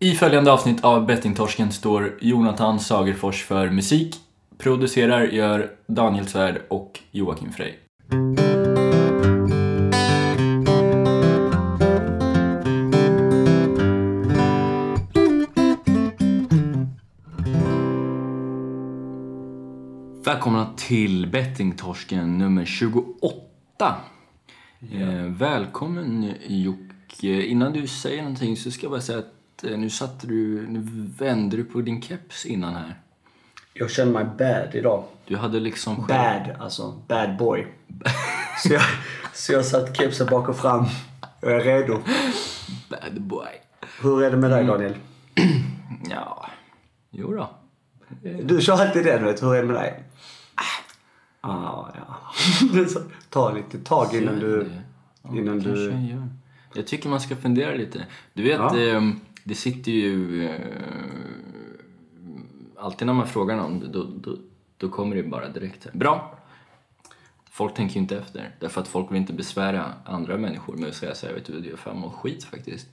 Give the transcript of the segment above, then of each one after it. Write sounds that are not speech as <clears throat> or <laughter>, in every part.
I följande avsnitt av Bettingtorsken står Jonathan Sagerfors för musik. Producerar gör Daniel Svärd och Joakim Frey. Välkomna till Bettingtorsken nummer 28. Eh, välkommen Jocke. Innan du säger någonting så ska jag bara säga att eh, nu satte du, nu vände du på din keps innan här. Jag känner mig bad idag. Du hade liksom Bad, alltså. Bad boy. <laughs> så, jag, så jag satt kepsen bak och fram. Jag är redo. bad boy. Hur är det med dig Daniel? <clears throat> Ja, jo då. Du kör alltid den vet. Hur är det med dig? Ah, ja. <laughs> Är så- Ta lite tag innan du... Ja, Innan du... Jag tycker man ska fundera lite. Du vet, Ja. eh, det sitter ju... Eh, alltid när man frågar någon, då, då, då kommer det bara direkt. här, Bra! Folk tänker ju inte efter. Därför att folk vill inte besvära andra människor med att säga så här, vet du, är fan mår skit faktiskt.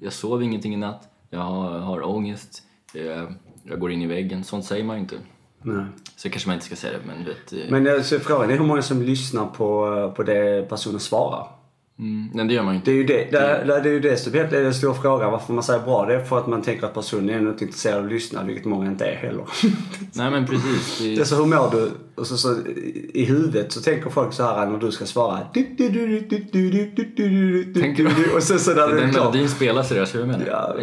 Jag sov ingenting i natt, jag har, har ångest, jag, jag går in i väggen. Sånt säger man ju inte. Nej. Så kanske man inte ska säga det, men du vet... eh, Men alltså, frågan är hur många som lyssnar på, på det personen svarar. Mm, nej, det gör man ju inte. Det är ju det, det, det, det, är ju det som är den stora frågan. Varför man säger bra, det är för att man tänker att personen är inte intresserad av att lyssna, vilket många inte är heller. Nej men precis. Det det är så, hur mår du? Och så, så, I huvudet så tänker folk så här när du ska svara. Tänker du? Och sen så när det är Den melodin spelas i deras huvud Ja,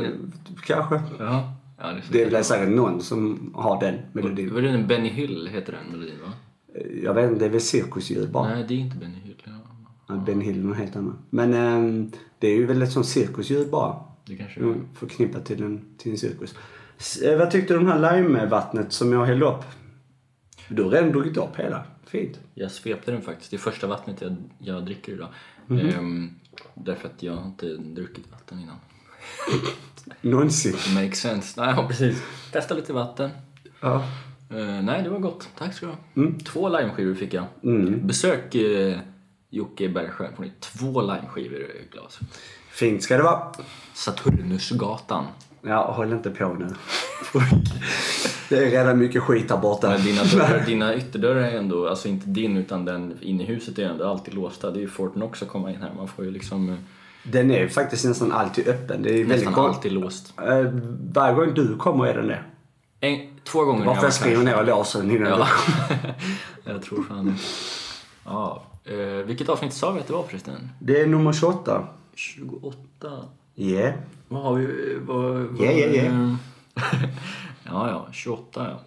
kanske. Ja. Ja, det, är är säkert någon som har den melodin. Var det den Benny Hill heter den melodin va? Jag vet inte, det är väl cirkusljud bara. Nej, det är inte Benny Hill. Ben Hill är något helt annat. Men ehm, det är ju väl ett sånt cirkusljud bara. det kanske är. Mm, Förknippat till en, till en cirkus. S- eh, vad tyckte du om det här limevattnet som jag hällde upp? Du har redan druckit upp hela. Fint. Jag svepte den faktiskt. Det är första vattnet jag, jag dricker idag. Mhm. Ehm, därför att jag har inte druckit vatten innan. <laughs> Någonsin. Makes sense. Nej, ja, precis. Testa lite vatten. Ja. Eh, nej, det var gott. Tack ska du ha. Två limeskivor fick jag. Mm. Besök uh, Jocke Bergsjö får ni två limeskivor i glas. Fint ska det vara. Saturnusgatan. Ja, håll inte på nu. <laughs> det är redan mycket skit där borta. Men dina, dörrar, <laughs> dina ytterdörrar är ändå, alltså inte din utan den inne i huset är ändå alltid låsta. Det är ju Fort Knox att komma in här. Man får ju liksom eh, Den är faktiskt nästan alltid öppen. Det är väldigt nästan konstigt. alltid låst. Eh, varje gång du kommer är den det. En, två gånger Bara har för jag varit ner den innan här. du Ja. <laughs> jag tror fan. Ja. Eh, vilket avsnitt sa vi att det var förresten? Det är nummer 28. 28. Yeah. Vad har vi? Vad, vad, <laughs> Ja, ja, ja. eh, ja, ja. 28 ja.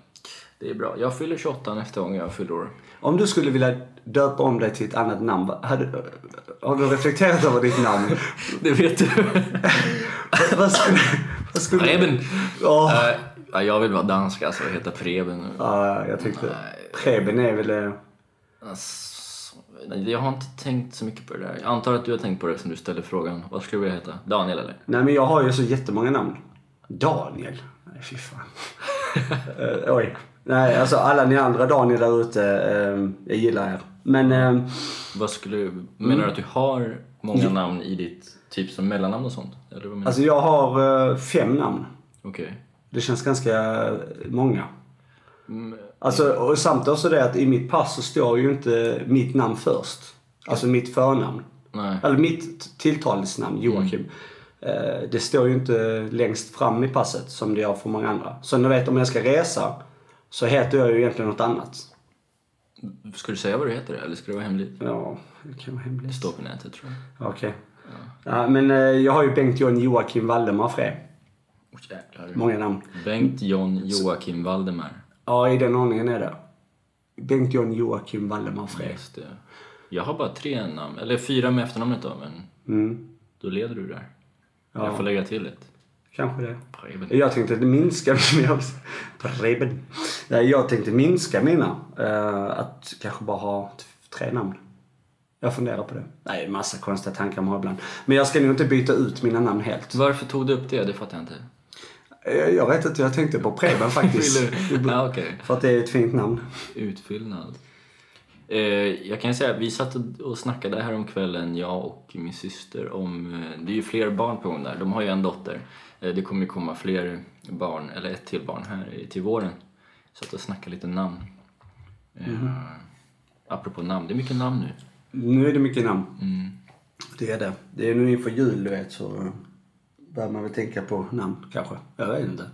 Det är bra. Jag fyller 28 nästa gång jag fyller år. Om du skulle vilja döpa om dig till ett annat namn, vad- hade, har du reflekterat över ditt namn? <laughs> Det vet du. <laughs> vad skulle... Vad skulle Preben. Ja. Eh, ja, jag vill vara dansk alltså och heta Preben. Ja, jag tyckte... Preben är väl... eh, Alltså, jag har inte tänkt så mycket på det där. Jag antar att du har tänkt på det som du ställde frågan. Vad skulle du vilja heta? Daniel eller? Nej, men jag har ju så jättemånga namn. Daniel? Nej, fy fan. <laughs> Eh, oj. Nej, alltså alla ni andra Daniel där ute, eh, jag gillar er. Men... eh, Vad skulle, menar du att du har många namn i ditt, typ som mellannamn och sånt? Eller vad menar du? alltså jag har eh, fem namn. Okej. Det känns ganska många. Mm, Alltså, och samt också det att i mitt pass så står ju inte mitt namn först. Alltså mitt förnamn. nej. Eller mitt tilltalsnamn, Joakim. Eh, Det står ju inte längst fram i passet som det gör för många andra. Så ni vet om jag ska resa så heter jag ju egentligen något annat. Ska du säga vad du heter eller ska det vara hemligt? Ja, det kan vara Det hemligt. står på nätet tror jag. Okej. Ja, men eh, jag har ju Bengt John Joakim Valdemar Frey. Oh. Många namn. Bengt John Joakim Valdemar. Ja, i den ordningen är det. Bengt John Joakim Valdemar. Just det. Jag har bara tre namn, eller fyra med efternamnet då, men Mm, då leder du där. Ja. Jag får lägga till ett. kanske det. Preben. Jag tänkte minska <laughs> mina... Preben. Jag tänkte minska mina. eh, att kanske bara ha tre namn. Jag funderar på det. Nej, massa konstiga tankar man har ibland. Men jag ska nog inte byta ut mina namn helt. Varför tog du upp det? Det fattar jag inte. Jag, jag vet inte, jag tänkte på Preben <laughs> faktiskt. Ja, okej. För att det är ett fint namn. Utfyllnad. Eh, jag kan säga, vi satt och- och snackade här om kvällen jag och min syster om, eh, det är ju fler barn på gång där, de har ju en dotter. Eh, Det kommer ju komma fler barn, eller ett till barn här till våren. Så att jag snackar lite namn. Eh, apropå namn, det är mycket namn nu. Nu är det mycket namn. Mm. Det är det. Det är nu inför jul, du vet, så börjar man väl tänka på namn kanske. Jag vet inte.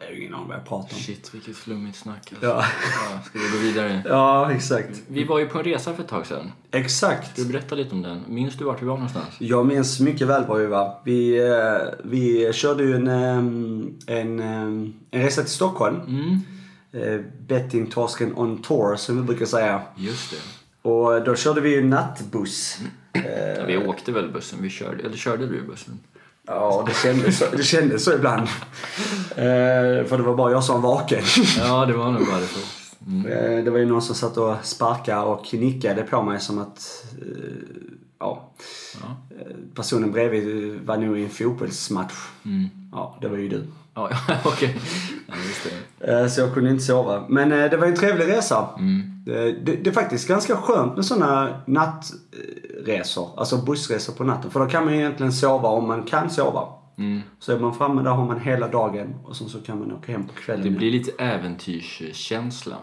Jag har ju ingen aning vad jag pratar om. Shit, vilket flummigt snack alltså. Ja. Ja, ska vi gå vidare? Ja, exakt. Vi var ju på en resa för ett tag sedan. Exakt. Du berätta lite om den. Minns du vart vi var någonstans? Jag minns mycket väl var vi var. Vi, eh, vi körde ju en, ehm, en, ehm, en resa till Stockholm. Mm, Eh, Bettingtorsken on tour, som vi brukar säga. just det. Och då körde vi ju nattbuss. Eh, Ja, vi åkte väl bussen, vi körde, eller körde du bussen? Ja, det kändes så, det kändes så ibland. Eh, för det var bara jag som var vaken. Ja, det var nog bara så. Mm. Eh, det var ju någon som satt och sparkade och nickade på mig som att... Eh, ja. Ja. Eh, Personen bredvid var nog i en fotbollsmatch. Mm. Ja, det var ju du. Ja, <laughs> okej. Ja, det. Eh, Så jag kunde inte sova. Men eh, det var en trevlig resa. Mm. Det, det, det är faktiskt ganska skönt med sådana nattresor. Alltså bussresor på natten. För då kan man egentligen sova om man kan sova. Mm. Så är man framme där har man hela dagen och sen så kan man åka hem på kvällen. Det blir lite äventyrskänsla.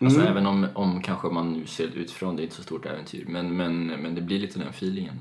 Alltså även om, om kanske man nu ser utifrån, det är inte så stort äventyr. Men, men, men det blir lite den feelingen.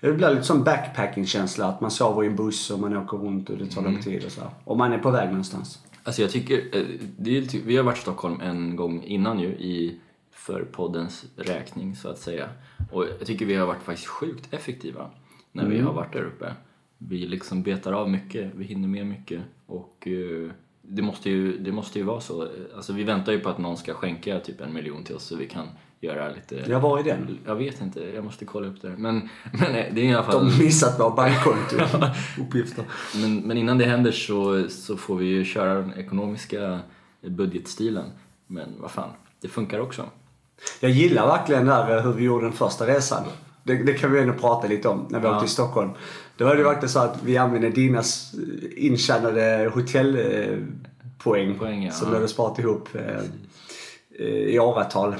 Det blir lite som backpacking-känsla. Att man sover i en buss och man åker runt och det tar lång tid och så. här. Och man är på väg någonstans. Alltså jag tycker, eh, det är, lite- vi har varit i Stockholm en gång innan ju i, för poddens räkning så att säga. Och jag tycker vi har varit faktiskt sjukt effektiva när vi har varit där uppe. Vi liksom betar av mycket, vi hinner med mycket och eh, det måste ju, det måste ju vara så. Alltså vi väntar ju på att någon ska skänka typ en miljon till oss så vi kan göra lite... Jag var i den. Jag vet inte, jag måste kolla upp det. Men, men eh, det är i alla fall... De missat våra bankkonto. <laughs> Uppgifter. Men, men innan det händer så, så får vi ju köra den ekonomiska budgetstilen. Men vad fan, det funkar också. Jag gillar verkligen där eh, hur vi gjorde den första resan. Det, det kan vi ändå prata lite om när vi Ja. åkte till Stockholm. Det var det verkligen så att vi använde dina s- intjänade hotellpoäng Poäng, ja. som du hade sparat ihop eh, eh, i åratal.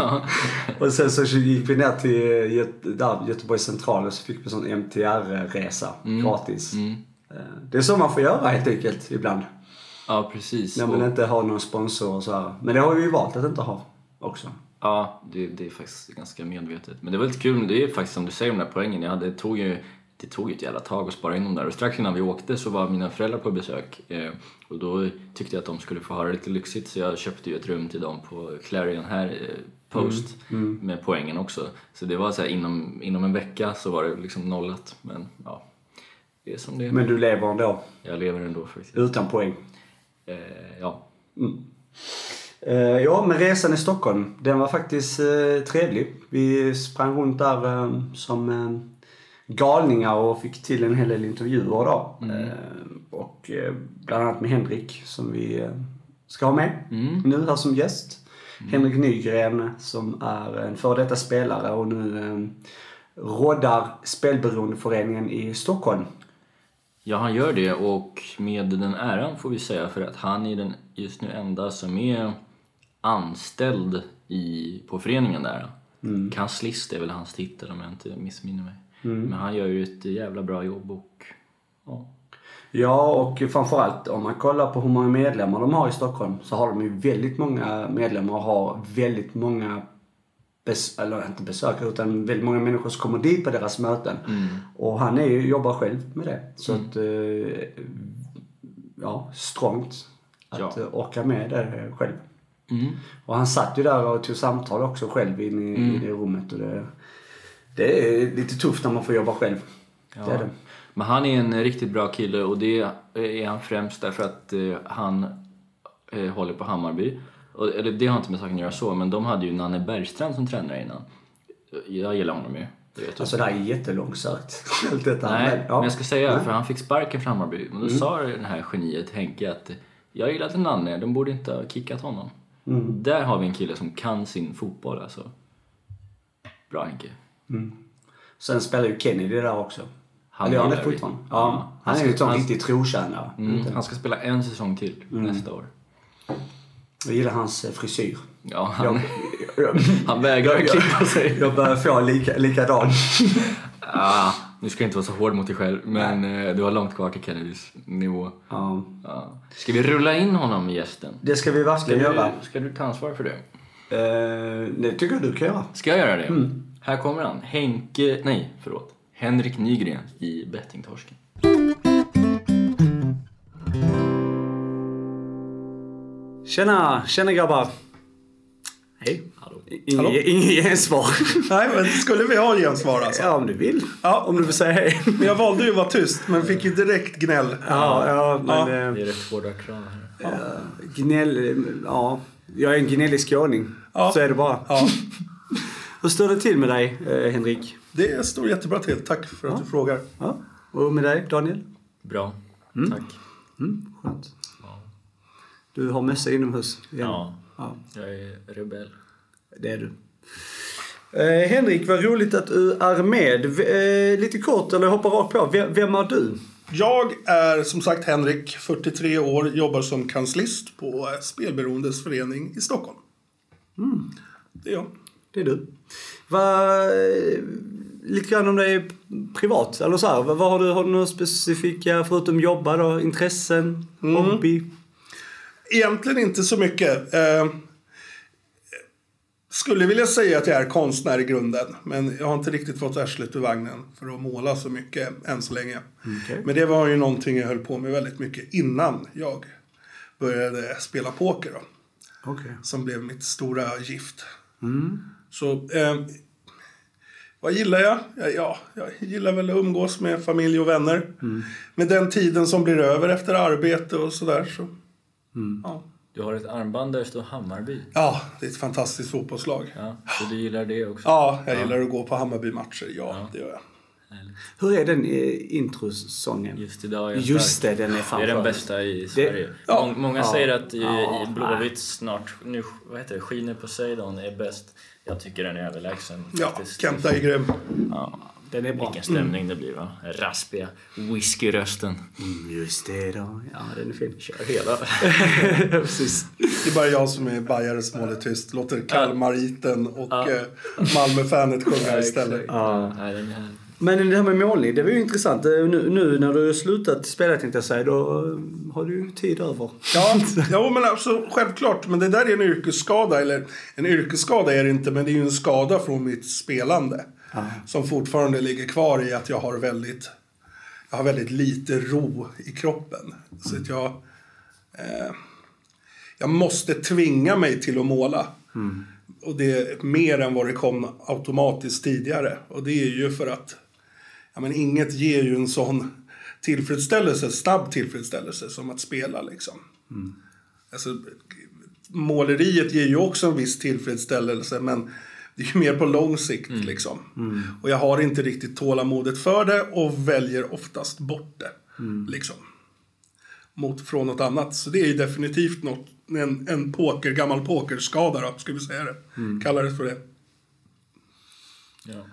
<laughs> Och sen så gick vi ner till Göte, där, Göteborgs central och så fick vi sån MTR-resa gratis. mm. Eh, Det är så man får göra helt enkelt ibland. ja precis. När man Och- inte har någon sponsor och så här. Men det har vi ju valt att inte ha också. Ja, det, det är faktiskt ganska medvetet. Men det var lite kul, det är faktiskt som du säger de där poängen. Jag hade, det, tog ju, det tog ett jävla tag att spara in dem där. Och strax innan vi åkte så var mina föräldrar på besök. Eh, och då tyckte jag att de skulle få ha det lite lyxigt så jag köpte ju ett rum till dem på Clarion här, eh, Post, med poängen också. Så det var så här, inom, inom en vecka så var det liksom nollat. Men ja, det är som det är. Men du lever ändå Jag lever ändå faktiskt. utan poäng. Eh, ja. Eh, ja, men resan i Stockholm, den var faktiskt eh, trevlig. Vi sprang runt där eh, som galningar och fick till en hel del intervjuer då. Eh, och eh, bland annat med Henrik som vi eh, ska ha med nu här som gäst. Henrik Nygren som är en före detta spelare och nu råddar spelberoendeföreningen i Stockholm. Ja, han gör det och med den äran får vi säga för att han är den just nu enda som är anställd i, på föreningen där. Kanslist är väl hans titel om jag inte missminner mig. Men han gör ju ett jävla bra jobb och ja. Ja, och framförallt om man kollar på hur många medlemmar de har i Stockholm så har de ju väldigt många medlemmar och har väldigt många, bes- eller inte besökare, utan väldigt många människor som kommer dit på deras möten. Och han är ju, jobbar själv med det. Så att, eh, ja, strångt att Ja. orka med det själv. Mm. Och han satt ju där och tog samtal också själv inne i, i det rummet. Och det, det är lite tufft när man får jobba själv. Det är det. Men han är en riktigt bra kille och det är han främst därför att eh, han eh, håller på Hammarby. Och, eller det har inte med saken att göra så, men de hade ju Nanne Bergstrand som tränare innan. Jag gillar honom ju. Det. Alltså det här är jättelångsökt. <laughs> Allt detta. Nej, Men, men, ja. jag ska säga, för han fick sparken från Hammarby. Men då sa den här geniet Henke att jag gillade Nanne, de borde inte ha kickat honom. Där har vi en kille som kan sin fotboll alltså. Bra Henke. Sen spelar ju Kennedy där också. Han Eller gör han det fortfarande? Ja. Han är Han ju en sån riktig trotjänare. Mm, han ska spela en säsong till nästa år. Jag gillar hans eh, frisyr. Ja, han, <laughs> Jag, jag, <laughs> han vägrar jag- klippa sig. jag börjar få lika, likadan. Ja, <laughs> Nu ska jag inte vara så hård mot dig själv, men eh, du har långt kvar till Kennedys nivå. Ja. Ja. Ska vi rulla in honom i gästen? Det ska vi verkligen göra. Ska du ta ansvar för det? Eh, det tycker jag du kan göra. Ska jag göra det? Här kommer han. Henke... Nej, förlåt. Henrik Nygren i Bettingtorsken. Tjena, tjena grabbar. Hej. Inget gensvar. <laughs> Nej, men skulle vi ha gensvar alltså? Ja, om du vill. Ja. Om du vill säga hej. <laughs> Men jag valde ju att vara tyst, men fick ju direkt gnäll. Ja, ja, men... Ja. eh, Det är rätt hårda krav här. Gnäll... Ja. Jag är en gnällig skåning. Ja. Så är det bara. Ja, <laughs> Hur står det till med dig, eh, Henrik? det står jättebra till. Tack för att du frågar. Ja. Och med dig, Daniel? Bra. Tack. Mm, skönt. Du har mössa inomhus igen. Ja, ja. jag är rebell. Det är du. Eh, Henrik, vad roligt att du är med. Eh, lite kort, eller hoppa rakt på. Vem, vem är du? Jag är som sagt Henrik, 43 år, jobbar som kanslist på Spelberoendes förening i Stockholm. Det är jag. Det är du. Vad, eh, lite grann om dig privat. Eller så här, vad, vad har du? Har du några specifika, förutom jobba då, intressen, hobby? Egentligen inte så mycket. Eh, skulle vilja säga att jag är konstnär i grunden. Men jag har inte riktigt fått arslet ur vagnen för att måla så mycket än så länge. Okej. Men det var ju någonting jag höll på med väldigt mycket innan jag började spela poker. Då, Okej. som blev mitt stora gift. Så eh, vad gillar jag? Ja, ja, jag gillar väl att umgås med familj och vänner. Med den tiden som blir över efter arbete och sådär. Så, ja. Du har ett armband där det står Hammarby. ja, det är ett fantastiskt fotbollslag. Ja, så du gillar det också? Ja, jag gillar att gå på Hammarby-matcher. Ja, det gör jag. Härligt. Hur är den eh, introsången? Just idag är jag Just det, den är fan Det är den bästa i Sverige. ja. Mång- Många Ja. säger att i, Ja. i Blåvitt snart, nu, vad heter det, Skiner Poseidon är bäst. Jag tycker den är överlägsen Ja. Kenta är grym. Ja. Den är bra. Vilken stämning det blir va? Raspiga whiskyrösten. Mm, just det då. Ja, den är fin. Kör hela. <laughs> Precis. Det är bara jag som är bajare som håller tyst. Låter Kalmariten och Ja. eh, Malmöfanet sjunga istället. Ja, nej, den är... Men det här med målning, det var ju intressant. Eh, Nu, nu när du har slutat spela tänkte jag säga, då eh, har du ju tid över. Ja, <laughs> ja men alltså, självklart. Men det där är en yrkesskada. Eller en yrkesskada är det inte, men det är ju en skada från mitt spelande. Som fortfarande ligger kvar i att jag har väldigt, jag har väldigt lite ro i kroppen. Så att jag, eh, jag måste tvinga mig till att måla. Och det är mer än vad det kom automatiskt tidigare. Och det är ju för att ja, men inget ger ju en sån tillfredsställelse, snabb tillfredsställelse som att spela liksom. Alltså, måleriet ger ju också en viss tillfredsställelse men det är ju mer på lång sikt liksom. Och jag har inte riktigt tålamodet för det och väljer oftast bort det. Liksom. Mot från något annat. Så det är ju definitivt något, en, en poker, gammal pokerskada då, ska vi säga det. Kallar det för det. Ja.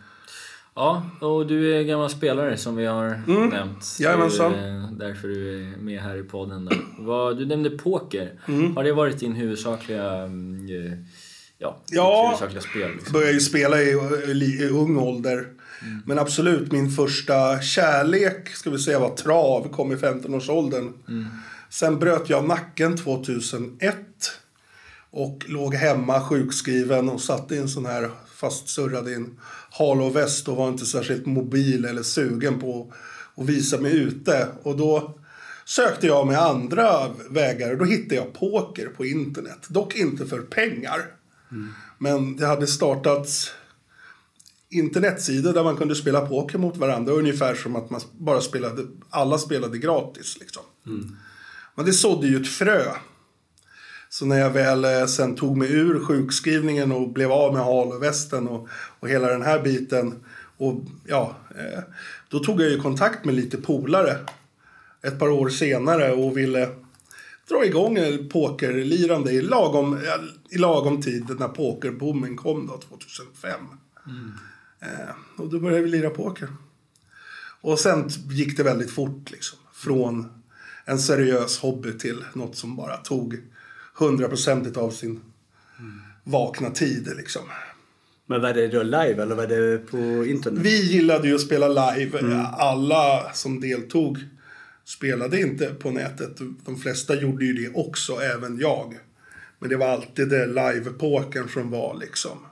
Ja, och du är gammal spelare som vi har nämnt. Mm. Jajamensan. Det är eh, därför du är med här i podden. Där. Vad, du nämnde poker. Mm. Har det varit din huvudsakliga, mm, eh, ja, Ja. huvudsakliga spel? Liksom? började ju spela i, i, i ung ålder. Men absolut, min första kärlek, ska vi säga, var trav. Kom i 15-årsåldern. Sen bröt jag nacken 2001. Och låg hemma sjukskriven och satt i en sån här fastsurrad i en hal och väst och var inte särskilt mobil eller sugen på att visa mig ute. Och då sökte jag med andra vägar och då hittade jag poker på internet. Dock inte för pengar. Men det hade startats internetsidor där man kunde spela poker mot varandra. Ungefär som att man bara spelade, alla spelade gratis. Liksom. Men det sådde ju ett frö. Så när jag väl eh, sen tog mig ur sjukskrivningen och blev av med hal och och, hela den här biten. Och ja, eh, då tog jag ju kontakt med lite polare ett par år senare och ville dra igång pokerlirande i lagom, i lagom tid när pokerboomen kom då, 2005. Eh, och då började vi lira poker. Och sen gick det väldigt fort liksom. Från en seriös hobby till något som bara tog hundraprocentigt av sin vakna tid liksom. Men var det då live eller var det på internet? Vi gillade ju att spela live. Mm. Alla som deltog spelade inte på nätet. De flesta gjorde ju det också, även jag. Men det var alltid det live-pokern som var liksom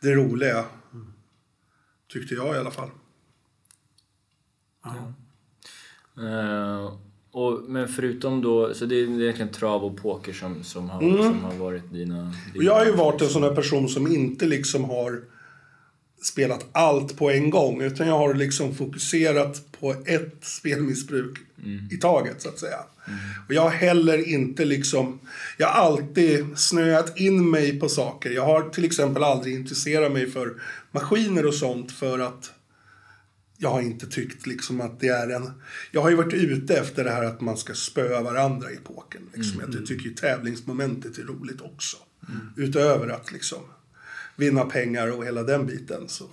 det roliga. Tyckte jag i alla fall. Ja. Uh, och, men förutom då, så det är egentligen trav och poker som, som, har, mm. som har varit dina... dina jag har ju varit en sån här person som inte liksom har spelat allt på en gång. Utan jag har liksom fokuserat på ett spelmissbruk mm. i taget, så att säga. Mm. Och jag har heller inte liksom... Jag har alltid snöat in mig på saker. Jag har till exempel aldrig intresserat mig för maskiner och sånt för att jag har inte tyckt liksom att det är en... Jag har ju varit ute efter det här att man ska spöa varandra i poken. Liksom. Mm. Jag tycker ju tävlingsmomentet är roligt också. Mm. Utöver att liksom vinna pengar och hela den biten. Så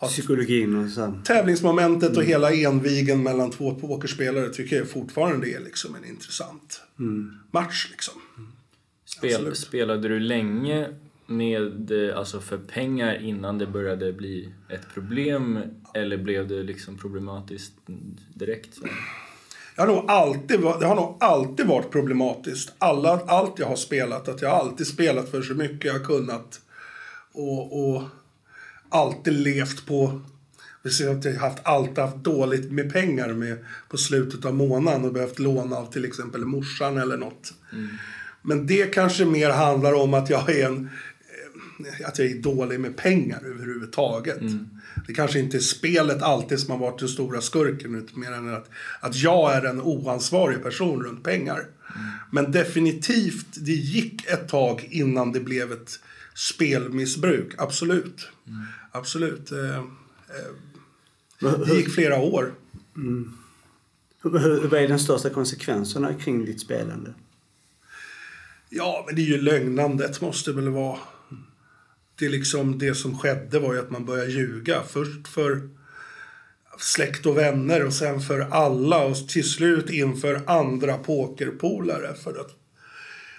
Psykologin och så. Tävlingsmomentet och mm. hela envigen mellan två pokerspelare tycker jag fortfarande är liksom en intressant mm. match. Liksom. Spel, spelade du länge med, alltså för pengar innan det började bli ett problem eller blev det liksom problematiskt direkt? Så? Jag har nog alltid, det har nog alltid varit problematiskt. Alla, allt jag har spelat, att jag har alltid spelat för så mycket jag har kunnat. Och, och alltid levt på... Vi ser att jag har haft, alltid haft dåligt med pengar med, på slutet av månaden och behövt låna av till exempel morsan eller något. Mm. Men det kanske mer handlar om att jag är en eh, att jag är dålig med pengar överhuvudtaget. Mm. Det kanske inte är spelet alltid som har varit den stora skurken, utan mer än att, att jag är en oansvarig person runt pengar. Mm. Men definitivt, det gick ett tag innan det blev ett spelmissbruk, absolut. Mm. Absolut. Eh, eh, det gick flera år. Mm. Vad är den största konsekvenserna kring ditt spelande? Ja, men det är ju lögnandet måste väl vara. Det, liksom, det som skedde var ju att man började ljuga. Först för släkt och vänner och sen för alla och till slut inför andra pokerpolare för att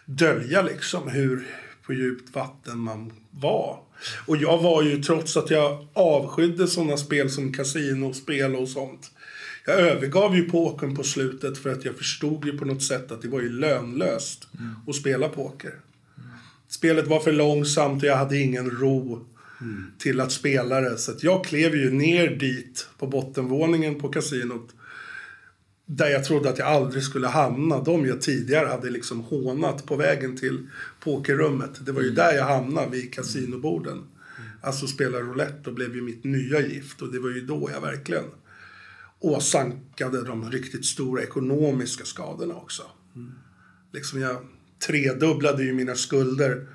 dölja liksom hur på djupt vatten man var. Och jag var ju, trots att jag avskydde sådana spel som kasinospel och sånt. Jag övergav ju pokern på slutet för att jag förstod ju på något sätt att det var ju lönlöst mm. att spela poker. Spelet var för långsamt och jag hade ingen ro mm. till att spela det. Så jag klev ju ner dit på bottenvåningen på kasinot där jag trodde att jag aldrig skulle hamna. De jag tidigare hade liksom hånat på vägen till pokerrummet. Det var ju mm. där jag hamnade, vid kasinoborden. Mm. Alltså spela roulette och blev ju mitt nya gift. Och det var ju då jag verkligen åsankade de riktigt stora ekonomiska skadorna också. Mm. Liksom jag tredubblade ju mina skulder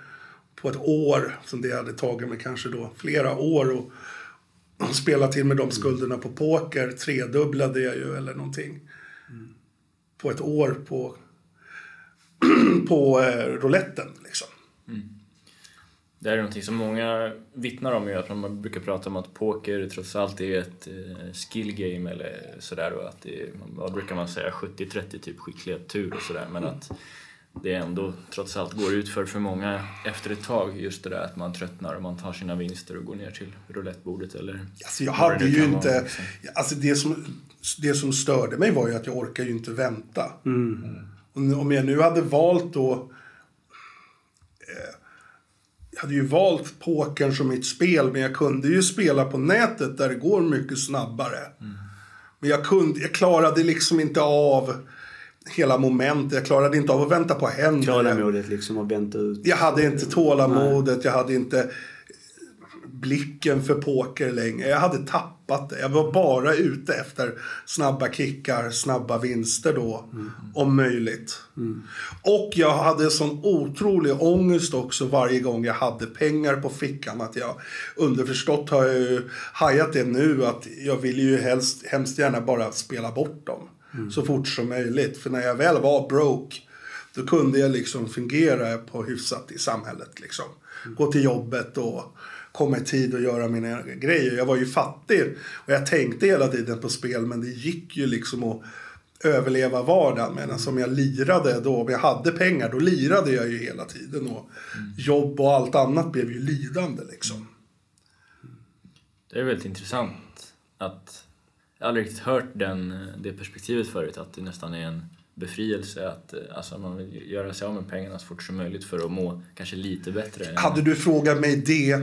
på ett år. Som det hade tagit mig kanske då flera år. Och, och spela till med de skulderna på poker tredubblade jag ju eller någonting på ett år på, <clears throat> på eh, rouletten. Liksom. Mm. Det här är någonting som många vittnar om, ju, att man brukar prata om att poker trots allt är ett eh, skill game eller sådär och att det är, vad brukar man säga, 70-30 typ skicklighet, tur och sådär men att det ändå trots allt går ut för för många efter ett tag just det där att man tröttnar och man tar sina vinster och går ner till roulettebordet eller alltså jag hade ju inte, vara, liksom. alltså det som det som störde mig var ju att jag orkar ju inte vänta. Mm. Mm. Om jag nu hade valt då... Eh, jag hade ju valt pokern som mitt spel, men jag kunde ju spela på nätet där det går mycket snabbare. Mm. Men jag, kunde, jag klarade liksom inte av hela momentet. Jag klarade inte av att vänta på händerna. Tålamodet liksom att vänta ut. Jag hade inte tålamodet, Nej. jag hade inte blicken för poker längre. Jag hade tappat det. Jag var bara ute efter snabba kickar, snabba vinster då, mm. om möjligt. Mm. Och jag hade sån otrolig ångest också varje gång jag hade pengar på fickan. Att jag underförstått har jag ju hajat det nu att jag vill ju helst, hemskt gärna bara spela bort dem. Mm. Så fort som möjligt. För när jag väl var broke då kunde jag liksom fungera på hyfsat i samhället. Liksom. Gå till jobbet och komma i tid och göra mina grejer. Jag var ju fattig och jag tänkte hela tiden på spel men det gick ju liksom att överleva vardagen. Medan som jag lirade då, om jag hade pengar, då lirade jag ju hela tiden. Och mm. jobb och allt annat blev ju lidande liksom. Det är väldigt intressant att aldrig riktigt hört den, det perspektivet förut, att det nästan är en befrielse att eh, alltså, man vill göra sig av med pengarna så fort som möjligt för att må kanske lite bättre. Hade du frågat mig det,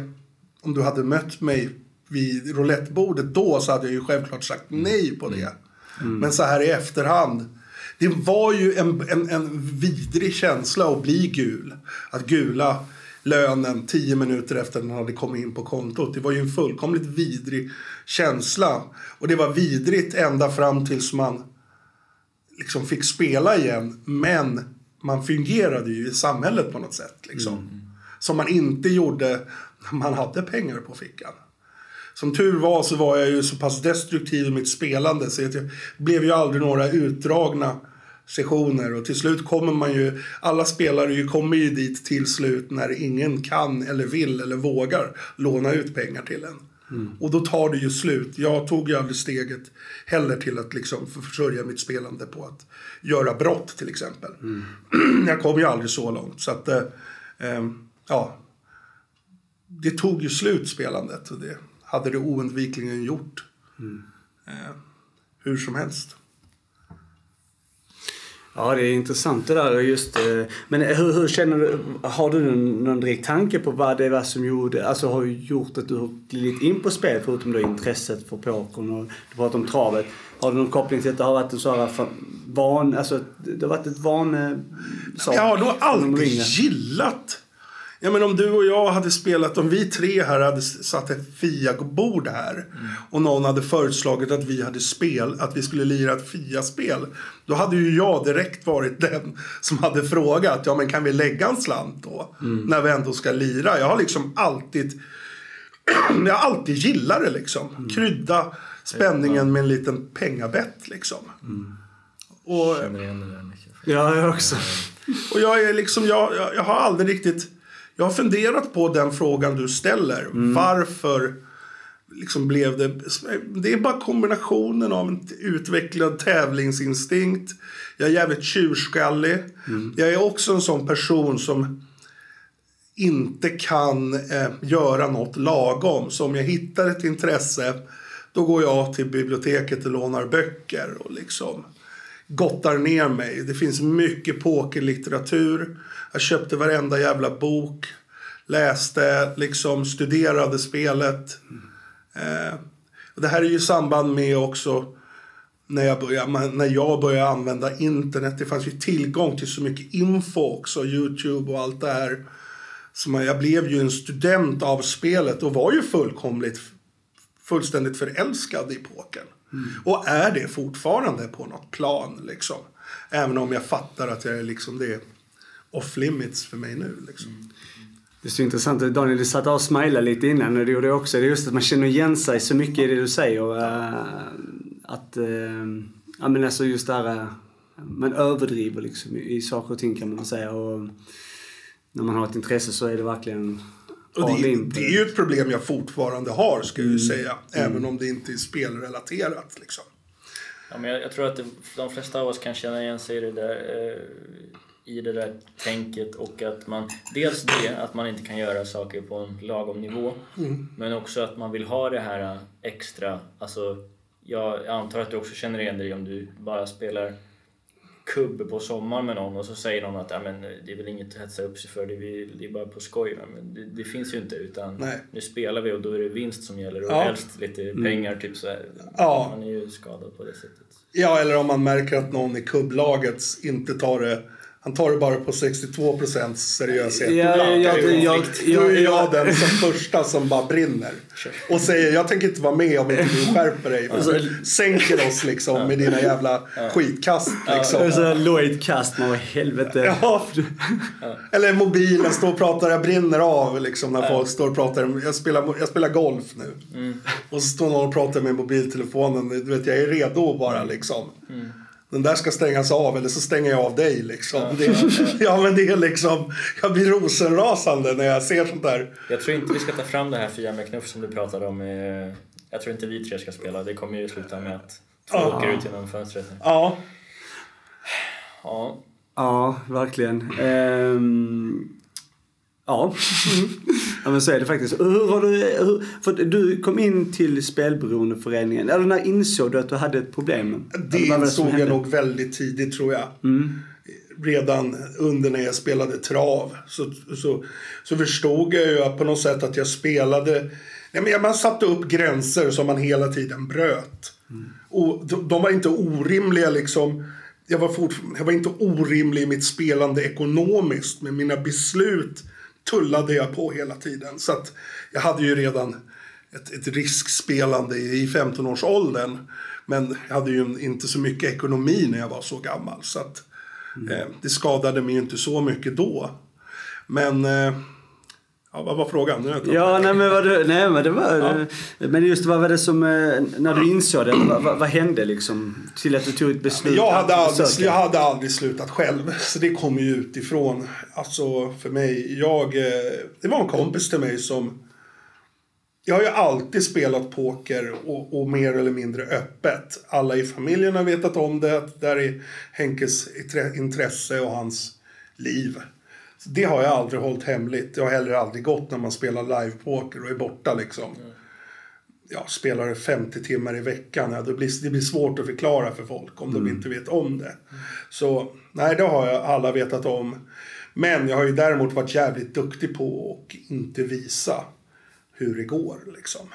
om du hade mött mig vid roulettebordet då så hade jag ju självklart sagt nej på det. Mm. Men så här i efterhand. Det var ju en, en, en vidrig känsla att bli gul. Att gula lönen tio minuter efter den hade kommit in på kontot. Det var ju en fullkomligt vidrig känsla. Och det var vidrigt ända fram tills man liksom fick spela igen. Men man fungerade ju i samhället på något sätt. Liksom. Mm. Som man inte gjorde när man hade pengar på fickan. Som tur var så var jag ju så pass destruktiv i mitt spelande så det blev ju aldrig några utdragna sessioner och till slut kommer man ju, alla spelare ju kommer ju dit till slut när ingen kan eller vill eller vågar låna ut pengar till en. Mm. Och då tar det ju slut. Jag tog ju aldrig steget heller till att liksom försörja mitt spelande på att göra brott till exempel. Mm. <clears throat> Jag kom ju aldrig så långt. Så att, eh, eh, ja. Det tog ju slut spelandet och det hade det oundvikligen gjort. Mm. Eh, hur som helst. Ja, det är intressant det där. Just, eh, men hur, hur, känner du? Har du någon, direkt tanke på vad det var som gjorde, alltså har gjort att du har glidit in på spel förutom då intresset för pokern och du pratar om travet. Har du någon koppling till att det har varit en sån här van, alltså det har varit ett vane... Jag har nog alltid gillat Ja, men om du och jag hade spelat, om vi tre här hade satt ett Fia-bord här mm. och någon hade föreslagit att vi hade spel, att vi skulle lira ett Fia-spel. Då hade ju jag direkt varit <laughs> den som hade frågat, ja men kan vi lägga en slant då? Mm. När vi ändå ska lira. Jag har liksom alltid, <clears throat> jag har alltid gillat det liksom. Mm. Krydda spänningen med en liten pengabett liksom. Mm. Och, Känner igen det där mycket. Ja, jag också. Och jag är liksom, jag, jag, jag har aldrig riktigt jag har funderat på den frågan du ställer. Mm. Varför liksom blev det... Det är bara kombinationen av en utvecklad tävlingsinstinkt. Jag är jävligt tjurskallig. Mm. Jag är också en sån person som inte kan eh, göra något lagom. Så om jag hittar ett intresse då går jag till biblioteket och lånar böcker och liksom gottar ner mig. Det finns mycket pokerlitteratur. Jag köpte varenda jävla bok. Läste, liksom studerade spelet. Eh, det här är ju i samband med också när jag, började, när jag började använda internet. Det fanns ju tillgång till så mycket info också, Youtube och allt det här. Så man, jag blev ju en student av spelet och var ju fullkomligt fullständigt förälskad i pokern. Mm. Och är det fortfarande på något plan liksom. Även om jag fattar att jag är liksom det off limits för mig nu. Liksom. Mm. Det är så intressant. Daniel, du satt och smilade lite innan och det gjorde jag också. Det är just att man känner igen sig så mycket i det du säger. Äh, att, äh, ja men alltså just det här, eh, man överdriver liksom i, i saker och ting kan man säga. Och när man har ett intresse så är det verkligen och det, det, är ju ett problem jag fortfarande har, ska jag mm. säga. Mm. Även om det inte är spelrelaterat. Liksom. Ja, men jag, jag tror att det, de flesta av oss kan känna igen sig i det där. Eh, i det där tänket och att man dels det att man inte kan göra saker på en lagom nivå mm. men också att man vill ha det här extra, alltså jag antar att du också känner igen dig om du bara spelar kubb på sommaren med någon och så säger någon att ja, men det är väl inget att hetsa upp sig för, det är, det är bara på skoj. Men det, det finns ju inte utan Nej. nu spelar vi och då är det vinst som gäller och ja. helst lite mm. pengar. Typ så här. Ja. Man är ju skadad på det sättet. Ja, eller om man märker att någon i kubblaget inte tar det han tar det bara på 62 seriöshet. Ja, ja, ja, jag, nu är jag den som första som bara brinner. Och säger jag tänker inte vara med om inte du skärper dig. Och så sänker oss liksom med dina jävla skitkast. Liksom. Ja, Lloyd-kast, man helvete. Ja. <laughs> Eller mobilen, står och pratar, jag brinner av liksom när folk står och pratar. Jag spelar, jag spelar golf nu. Mm. Och så står någon och pratar med mobiltelefonen. Du vet, jag är redo bara liksom. Mm den där ska stängas av eller så stänger jag av dig. Liksom. Ja. Det, <laughs> ja, men det är liksom, jag blir rosenrasande när jag ser sånt där. Jag tror inte vi ska ta fram det här Fia med knuff som du pratade om. Jag tror inte vi tre ska spela. Det kommer ju sluta med att två ja. åker ut genom fönstret. Ja. Ja. Ja, verkligen. Um... Ja. ja, men så är det faktiskt. Hur har du, hur, för du kom in till spelberoendeföreningen. Eller när insåg du att du hade ett problem? Det insåg jag nog väldigt tidigt tror jag. Mm. Redan under när jag spelade trav så, så, så förstod jag ju på något sätt att jag spelade Nej, men man satte upp gränser som man hela tiden bröt. Mm. Och de, de, var inte orimliga liksom. Jag var, fort, jag var inte orimlig i mitt spelande ekonomiskt, men mina beslut tullade jag på hela tiden. Så att jag hade ju redan ett, ett riskspelande i 15-årsåldern. Men jag hade ju inte så mycket ekonomi när jag var så gammal. Så att mm. eh, det skadade mig ju inte så mycket då. Men eh, Ja, vad var frågan? Ja, nej men, vad du, nej, men det var... Ja. Men just vad var det som... Eh, när du insåg det, vad, vad, vad, hände liksom? Till att du tog ett beslut? Ja, jag, hade aldrig, jag hade aldrig slutat själv. Så det kom ju utifrån. Alltså för mig, jag... Eh, det var en kompis till mig som... Jag har ju alltid spelat poker och, och mer eller mindre öppet. Alla i familjen har vetat om det. Där är Henkes intresse och hans liv. Det har jag aldrig hållit hemligt. Det har heller aldrig gått när man spelar live-poker och är borta liksom. Ja, spelar det 50 timmar i veckan, ja, det, blir, det blir svårt att förklara för folk om mm. de inte vet om det. Så nej, det har jag alla vetat om. Men jag har ju däremot varit jävligt duktig på att inte visa hur det går liksom.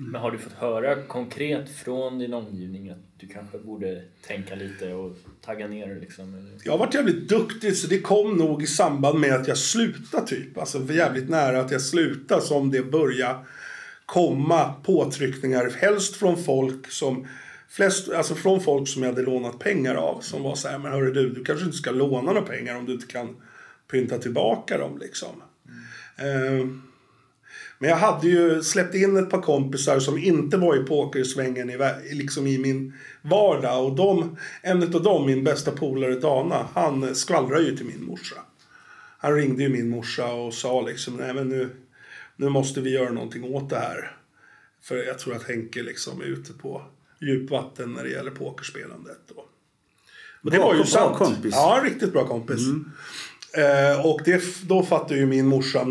Mm. Men har du fått höra konkret från din omgivning att du kanske borde tänka lite och tagga ner liksom? Eller? Jag har varit jävligt duktig så det kom nog i samband med att jag slutade typ. Alltså jävligt nära att jag slutade som det började komma påtryckningar. Helst från folk som Flest, alltså från folk som jag hade lånat pengar av. Som var så här, men hörru du, du kanske inte ska låna några pengar om du inte kan pynta tillbaka dem liksom. Mm. Uh, men jag hade ju släppt in ett par kompisar som inte var i pokersvängen i, liksom i min vardag. Och de, en av dem, min bästa polare Dana, han skvallrade ju till min morsa. Han ringde ju min morsa och sa liksom, nej men nu, nu måste vi göra någonting åt det här. För jag tror att Henke liksom är ute på djupvatten när det gäller pokerspelandet. Och, och det bra, var ju sant. kompis. Ja, riktigt bra kompis. Mm. Eh, och det, då fattade ju min morsa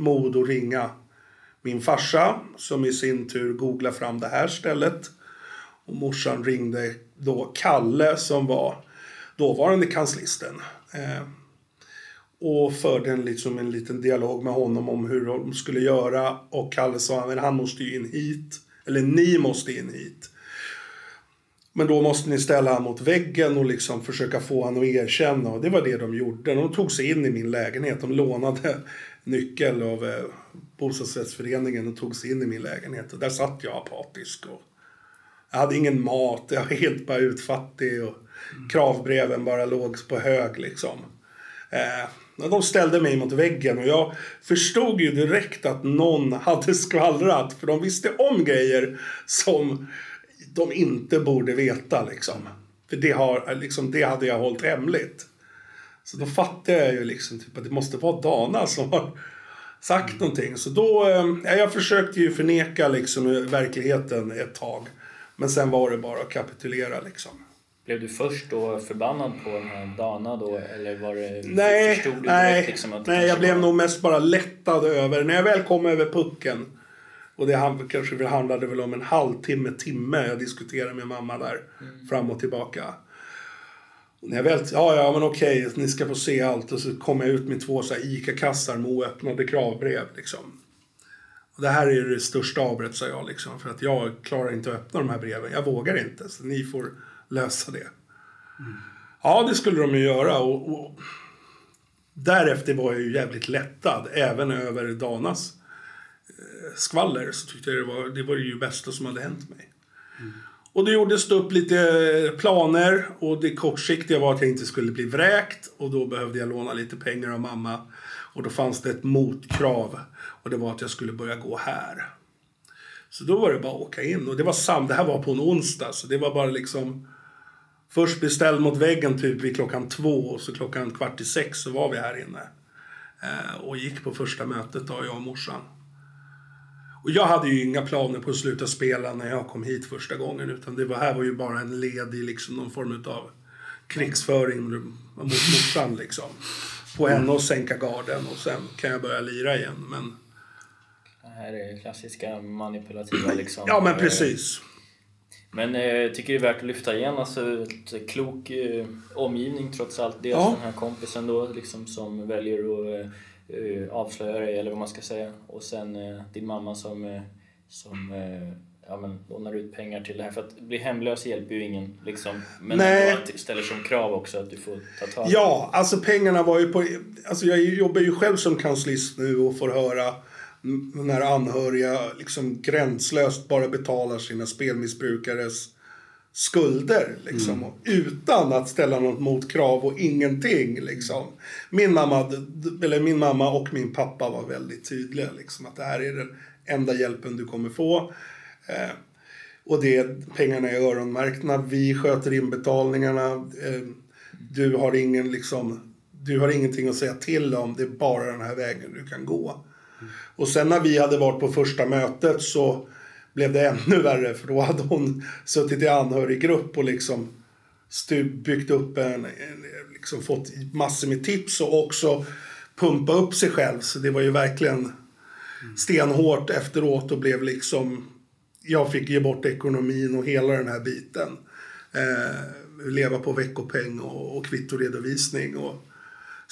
mod att ringa min farsa som i sin tur googlade fram det här stället. Och morsan ringde då Kalle som var dåvarande kanslisten. Eh, och förde en, liksom en liten dialog med honom om hur de skulle göra. Och Kalle sa att han måste ju in hit. Eller ni måste in hit. Men då måste ni ställa honom mot väggen och liksom försöka få honom att erkänna. Och det var det de gjorde. De tog sig in i min lägenhet. De lånade nyckel av eh, bostadsrättsföreningen och tog sig in i min lägenhet. Och där satt jag apatisk. Och jag hade ingen mat, jag var helt bara utfattig och mm. kravbreven bara låg på hög liksom. Eh, de ställde mig mot väggen och jag förstod ju direkt att någon <laughs> hade skvallrat. För de visste om grejer som de inte borde veta liksom. För det, har, liksom, det hade jag hållit hemligt. Så då fattade jag ju liksom typ att det måste vara Dana som har <laughs> sagt mm. någonting. Så då, eh, jag försökte ju förneka liksom verkligheten ett tag. Men sen var det bara att kapitulera liksom. Blev du först då förbannad på den här Dana då? Eller var det, nej, förstod du nej, liksom att nej jag blev var... nog mest bara lättad över. När jag väl kom över pucken. Och det kanske handlade väl om en halvtimme, timme jag diskuterade med mamma där. Mm. Fram och tillbaka. När jag väl, ja, ja men okej, ni ska få se allt. Och så kom jag ut med två så ICA-kassar med oöppnade kravbrev liksom. Och det här är det största avbrott, sa jag liksom. För att jag klarar inte att öppna de här breven. Jag vågar inte, så ni får lösa det. Mm. Ja, det skulle de ju göra. Och, och, därefter var jag ju jävligt lättad, även över Danas eh, skvaller. Så tyckte jag det var, det var ju bästa som hade hänt mig. Mm. Och det gjordes det upp lite eh, planer och det kortsiktiga var att jag inte skulle bli vräkt och då behövde jag låna lite pengar av mamma. Och då fanns det ett motkrav och det var att jag skulle börja gå här. Så då var det bara att åka in och det var sam det här var på en onsdag så det var bara liksom Först beställd mot väggen typ vid klockan två och så klockan kvart i sex så var vi här inne. Eh, och gick på första mötet då, jag och morsan. Och jag hade ju inga planer på att sluta spela när jag kom hit första gången. Utan det var, här var ju bara en led i liksom någon form av krigsföring mot morsan liksom. på henne att sänka garden och sen kan jag börja lira igen. Men... Det här är klassiska manipulativa <clears throat> liksom. Ja men precis. Men eh, jag tycker det är värt att lyfta igen alltså ett klok eh, omgivning trots allt. Dels ja. den här kompisen då liksom som väljer att eh, avslöja dig eller vad man ska säga. Och sen eh, din mamma som, eh, som eh, ja, men, lånar ut pengar till det här. För att bli hemlös hjälper ju ingen. Liksom. Men Nej. att det ställer som krav också att du får ta tag Ja, alltså pengarna var ju på... Alltså jag jobbar ju själv som kanslist nu och får höra när anhöriga liksom gränslöst bara betalar sina spelmissbrukares skulder. Liksom, mm. utan att ställa något motkrav och ingenting. Liksom. Min, mamma, eller min mamma och min pappa var väldigt tydliga. Liksom, att det här är den enda hjälpen du kommer få. Eh, och det, pengarna är öronmärkta. Vi sköter inbetalningarna. Eh, du, har ingen, liksom, du har ingenting att säga till om. Det är bara den här vägen du kan gå. Och sen när vi hade varit på första mötet så blev det ännu värre för då hade hon suttit i anhöriggrupp och liksom byggt upp en, en liksom fått massor med tips och också pumpa upp sig själv. Så det var ju verkligen stenhårt efteråt och blev liksom... Jag fick ge bort ekonomin och hela den här biten. Eh, leva på veckopeng och, och kvittoredovisning och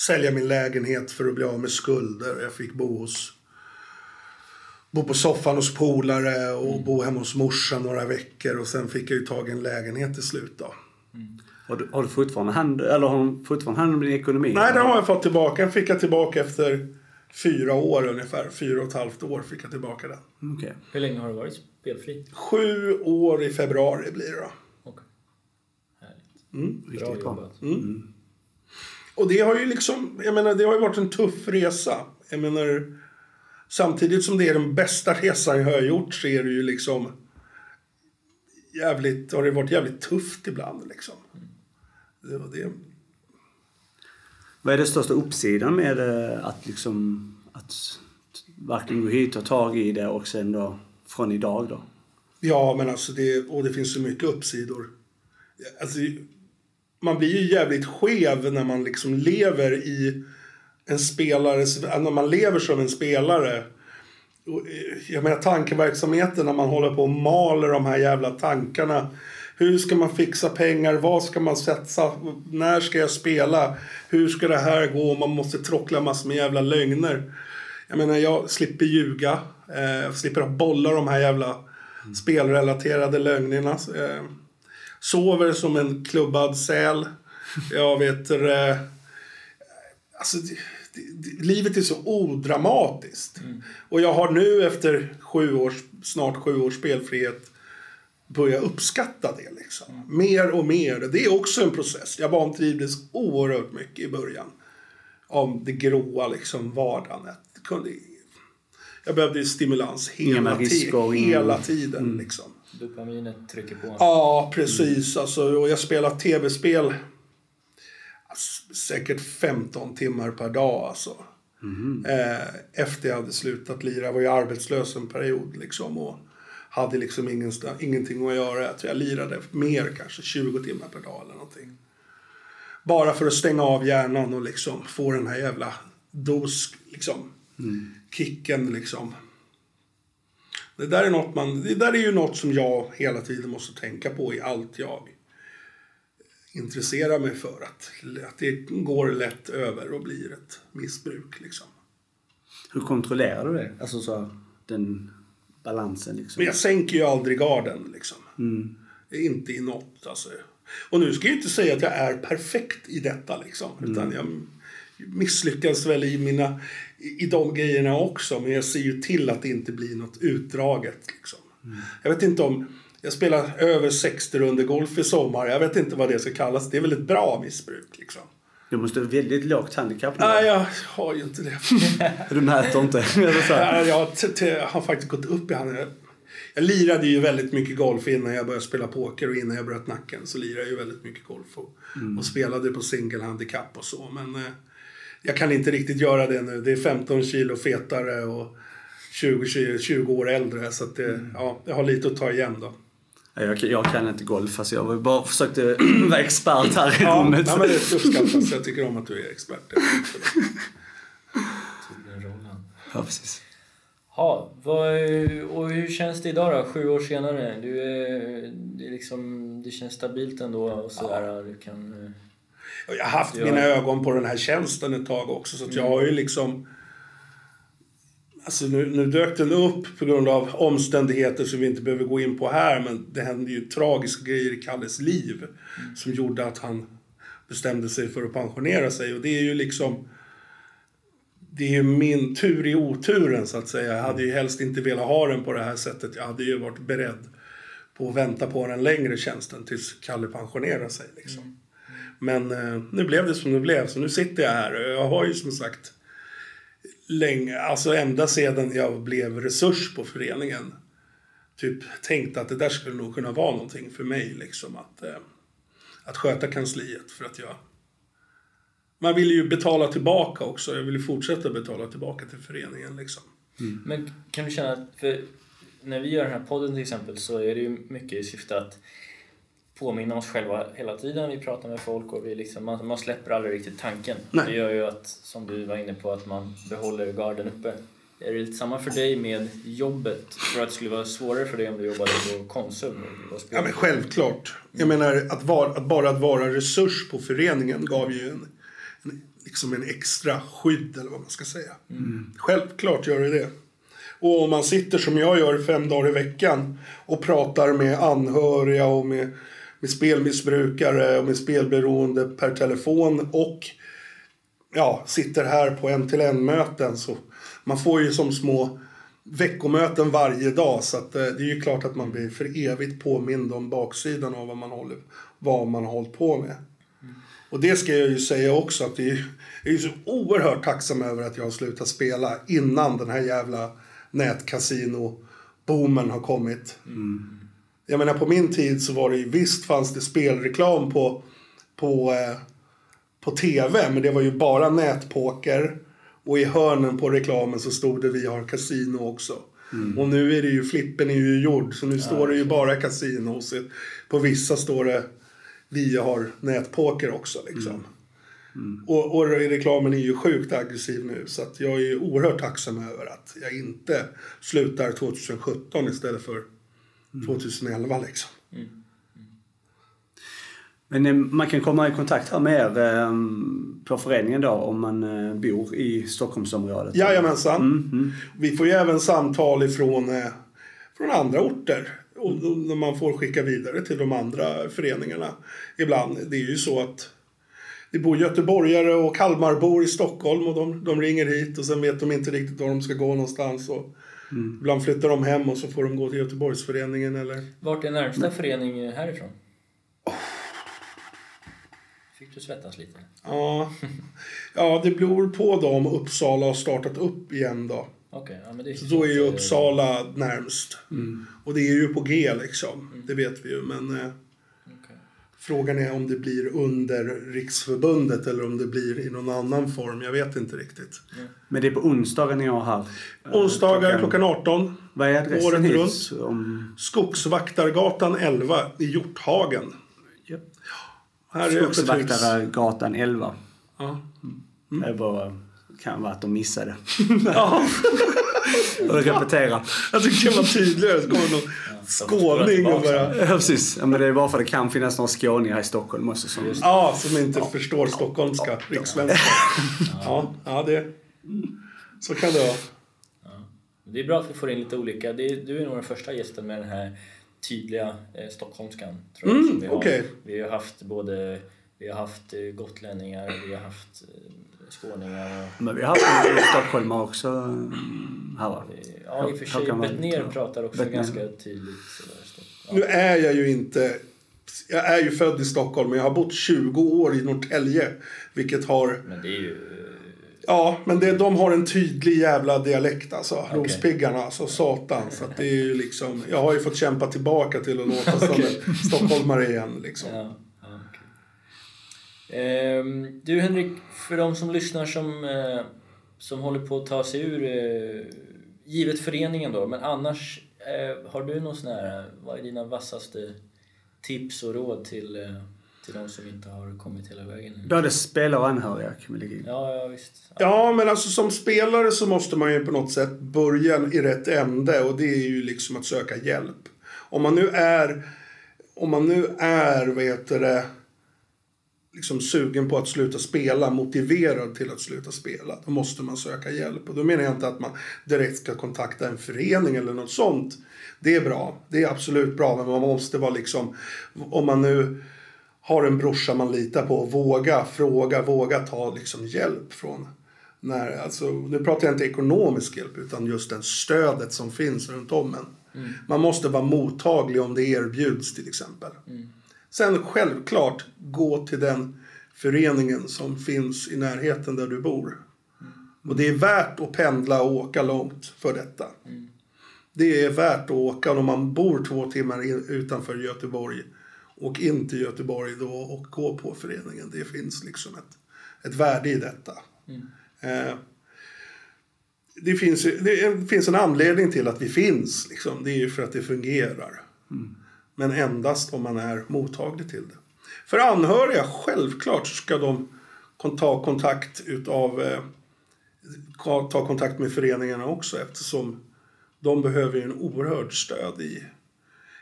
sälja min lägenhet för att bli av med skulder. Jag fick bo hos bo på soffan hos polare och mm. bo hemma hos morsan några veckor och sen fick jag ju tag i en lägenhet till slut då. Mm. Har, du, har du fortfarande hand, eller har du fortfarande hand om din ekonomi? Nej, den har jag fått tillbaka. Den fick jag tillbaka efter fyra år ungefär. Fyra och ett halvt år fick jag tillbaka den. Okay. Hur länge har du varit spelfri? Sju år i februari blir det då. Okay. Härligt. Mm. Riktigt bra jobbat. Mm. mm. Och det har ju liksom, jag menar det har ju varit en tuff resa. Jag menar Samtidigt som det är den bästa resan jag har gjort så är det ju liksom jävligt, har det varit jävligt tufft ibland liksom. Det var det. Vad är det största uppsidan med att liksom att varken gå hit och tag i det och sen då från idag då? Ja, men alltså det, och det finns så mycket uppsidor. Alltså, man blir ju jävligt skev när man liksom lever i en spelare, när man lever som en spelare. Eh, jag menar tankeverksamheten när man håller på och maler de här jävla tankarna. Hur ska man fixa pengar? Vad ska man satsa? När ska jag spela? Hur ska det här gå? Man måste trockla massor med jävla lögner. Jag menar, jag slipper ljuga. Eh, jag slipper bolla de här jävla mm. spelrelaterade lögnerna. Eh, sover som en klubbad säl. Jag vet... Eh, alltså, livet är så odramatiskt. Mm. Och jag har nu efter sju års, snart sju års spelfrihet börjat uppskatta det liksom. Mm. Mer och mer. Det är också en process. Jag vantrivdes oerhört mycket i början. Om det gråa liksom vardagen. Jag, kunde, jag behövde stimulans hela, ti hela tiden. Mm. Liksom. Dopaminet trycker på. Ja, precis. Mm. Alltså, och jag spelar tv-spel säkert 15 timmar per dag alltså. Mm. Eh, efter jag hade slutat lira. Jag var ju arbetslös en period liksom. Och hade liksom ingenting att göra. Jag tror jag lirade mer kanske, 20 timmar per dag eller någonting. Bara för att stänga av hjärnan och liksom få den här jävla dos, liksom. Mm. Kicken liksom. Det där, är något man, det där är ju något som jag hela tiden måste tänka på i allt jag intressera mig för. Att, att det går lätt över och blir ett missbruk. Liksom. Hur kontrollerar du det? Alltså så, den balansen liksom? Men jag sänker ju aldrig garden liksom. Mm. Inte i något alltså. Och nu ska jag inte säga att jag är perfekt i detta liksom. Mm. Utan jag misslyckas väl i mina i de grejerna också. Men jag ser ju till att det inte blir något utdraget liksom. Mm. Jag vet inte om jag spelar över 60 runder golf i sommar. Jag vet inte vad det ska kallas. Det är väl ett bra missbruk liksom. Du måste ha väldigt lågt handikapp nu. Nej, jag har ju inte det. <laughs> du mäter inte? Nej, jag har faktiskt gått upp i handikapp. Jag lirade ju väldigt mycket golf innan jag började spela poker och innan jag bröt nacken så lirade jag ju väldigt mycket golf och, mm. och spelade på single handikapp och så. Men eh, jag kan inte riktigt göra det nu. Det är 15 kilo fetare och 20, 20, 20 år äldre så att det, mm. ja, jag har lite att ta igen då. Jag, jag kan inte golf, fast jag var bara försökte <clears throat> vara expert här i Ja, rummet. nej, men det uppskattas. Jag tycker om att du är expert. <laughs> Ja, precis. Ja, vad, och hur känns det idag då, sju år senare? Du är, det, är liksom, det känns stabilt ändå och sådär. Du kan... eh, Jag har haft Ja. mina ögon på den här tjänsten ett tag också. Så att jag har ju liksom... Alltså nu, nu dök den upp på grund av omständigheter som vi inte behöver gå in på här. Men det hände ju tragiska grejer i Kalles liv. Som gjorde att han bestämde sig för att pensionera sig. Och det är ju liksom... Det är ju min tur i oturen så att säga. Jag hade ju helst inte velat ha den på det här sättet. Jag hade ju varit beredd på att vänta på den längre tjänsten tills Kalle pensionerar sig. Liksom. Men eh, nu blev det som det blev, så nu sitter jag här. Och Jag har ju som sagt länge, alltså ända sedan jag blev resurs på föreningen, typ tänkt att det där skulle nog kunna vara någonting för mig liksom. Att, eh, att sköta kansliet för att jag... Man vill ju betala tillbaka också. Jag vill ju fortsätta betala tillbaka till föreningen liksom. Men kan du känna att, för när vi gör den här podden till exempel så är det ju mycket i syfte att påminna oss själva hela tiden. Vi pratar med folk och vi liksom, man, man släpper aldrig riktigt tanken. Nej. Det gör ju att, som du var inne på, att man behåller garden uppe. Är det samma för dig med jobbet? Tror du att det skulle vara svårare för dig om du jobbade på Konsum? var Ja men självklart. Jag menar att, vara, att bara att vara resurs på föreningen gav ju en, en, liksom en extra skydd eller vad man ska säga. Självklart gör det det. Och om man sitter som jag gör fem dagar i veckan och pratar med anhöriga och med, med spelmissbrukare och med spelberoende per telefon och ja, sitter här på en till en möten så man får ju som små veckomöten varje dag så att eh, det är ju klart att man blir för evigt påmind om baksidan av vad man, håller, vad man har hållit på med. Och det ska jag ju säga också att det är, jag är så oerhört tacksam över att jag har slutat spela innan den här jävla nätkasino-boomen har kommit. Jag menar på min tid så var det ju, visst fanns det spelreklam på, på, eh, på tv, men det var ju bara nätpoker. Och i hörnen på reklamen så stod det vi har kasino också. Och nu är det ju, flippen är ju gjord, så nu står det ju bara kasino. På vissa står det vi har nätpoker också liksom. Och, och reklamen är ju sjukt aggressiv nu så att jag är ju oerhört tacksam över att jag inte slutar 2017 istället för 2011 liksom. Men eh, man kan komma i kontakt här med er eh, på föreningen då om man eh, bor i Stockholmsområdet? Jajamensan. Vi får ju även samtal ifrån från andra orter. Och man får skicka vidare till de andra föreningarna ibland. Det är ju så att det bor göteborgare och Kalmarbor i Stockholm och de, de ringer hit och sen vet de inte riktigt var de ska gå någonstans. Och Ibland flyttar de hem och så får de gå till Göteborgsföreningen eller... Vart är närmsta förening härifrån? Fick du svettas lite? Ja, ja det beror på då om Uppsala har startat upp igen då. Okej, ja, men det är Så då är ju Uppsala närmst. Mm. Och det är ju på G liksom. Det vet vi ju. Men eh. Frågan är om det blir under Riksförbundet eller om det blir i någon annan form. Jag vet inte riktigt. Men det är på onsdagar ni har här? eh, Onsdagar klockan 18. Vad är adressen året runt. Om... Skogsvaktargatan 11 i Hjorthagen. Yep. Här. Skogsvaktargatan 11. Ja. Det bara kan vara att de missade. Och <laughs> repetera. Jag tycker det var tydligare. Så kommer någon skåning och bara... Ja, precis. Ja, men det är bara för att det kan finnas några skåningar här i Stockholm också. Som... Ja, som inte förstår stockholmska, rikssvenska. Ja, ja, det... Så kan det vara. Det är bra att vi får in lite olika. Det är, du är nog den första gästen med den här tydliga eh, stockholmskan. Tror jag, Mm, vi, har. okej. vi har haft både vi har haft eh, gotlänningar, vi har haft eh, skåningar Men vi har haft en stockholmare också mm, här va? ja, i och för sig Bettner pratar också Bettner. ganska tydligt. ja. Nu är jag ju inte... Jag är ju född i Stockholm, men jag har bott 20 år i Norrtälje. Vilket har... Men det är ju... Ja, men det, de har en tydlig jävla dialekt alltså. Rospiggarna, alltså satan. Så att det är ju liksom... Jag har ju fått kämpa tillbaka till att låta som <laughs> en stockholmare igen liksom. Ja, du Henrik, för de som lyssnar som, eh, som håller på att ta sig ur, eh, givet föreningen då, men annars Eh, har du någon sån här, vad är dina vassaste tips och råd till, till de som inte har kommit hela vägen? Både spelare och anhöriga kan vi lägga in. Ja, ja visst. Ja, men alltså som spelare så måste man ju på något sätt börja i rätt ände och det är ju liksom att söka hjälp. Om man nu är, om man nu är, vad heter det, liksom sugen på att sluta spela, motiverad till att sluta spela, då måste man söka hjälp. Och då menar jag inte att man direkt ska kontakta en förening eller något sånt. Det är bra, det är absolut bra, men man måste vara liksom, om man nu har en brorsa man litar på, våga fråga, våga ta liksom hjälp från när, alltså, nu pratar jag inte ekonomisk hjälp utan just det stödet som finns runt om en. Mm. Man måste vara mottaglig om det erbjuds till exempel. Mm. Sen självklart gå till den föreningen som finns i närheten där du bor. Mm. Och det är värt att pendla och åka långt för detta. Mm. Det är värt att åka om man bor två timmar utanför Göteborg. Åk in till Göteborg då och gå på föreningen. Det finns liksom ett, ett värde i detta. Mm. Eh, det, finns, det finns en anledning till att vi finns. Liksom. Det är ju för att det fungerar. Mm. Men endast om man är mottaglig till det. För anhöriga, självklart ska de ta kontakt utav eh, ta kontakt med föreningarna också eftersom de behöver en oerhört stöd i,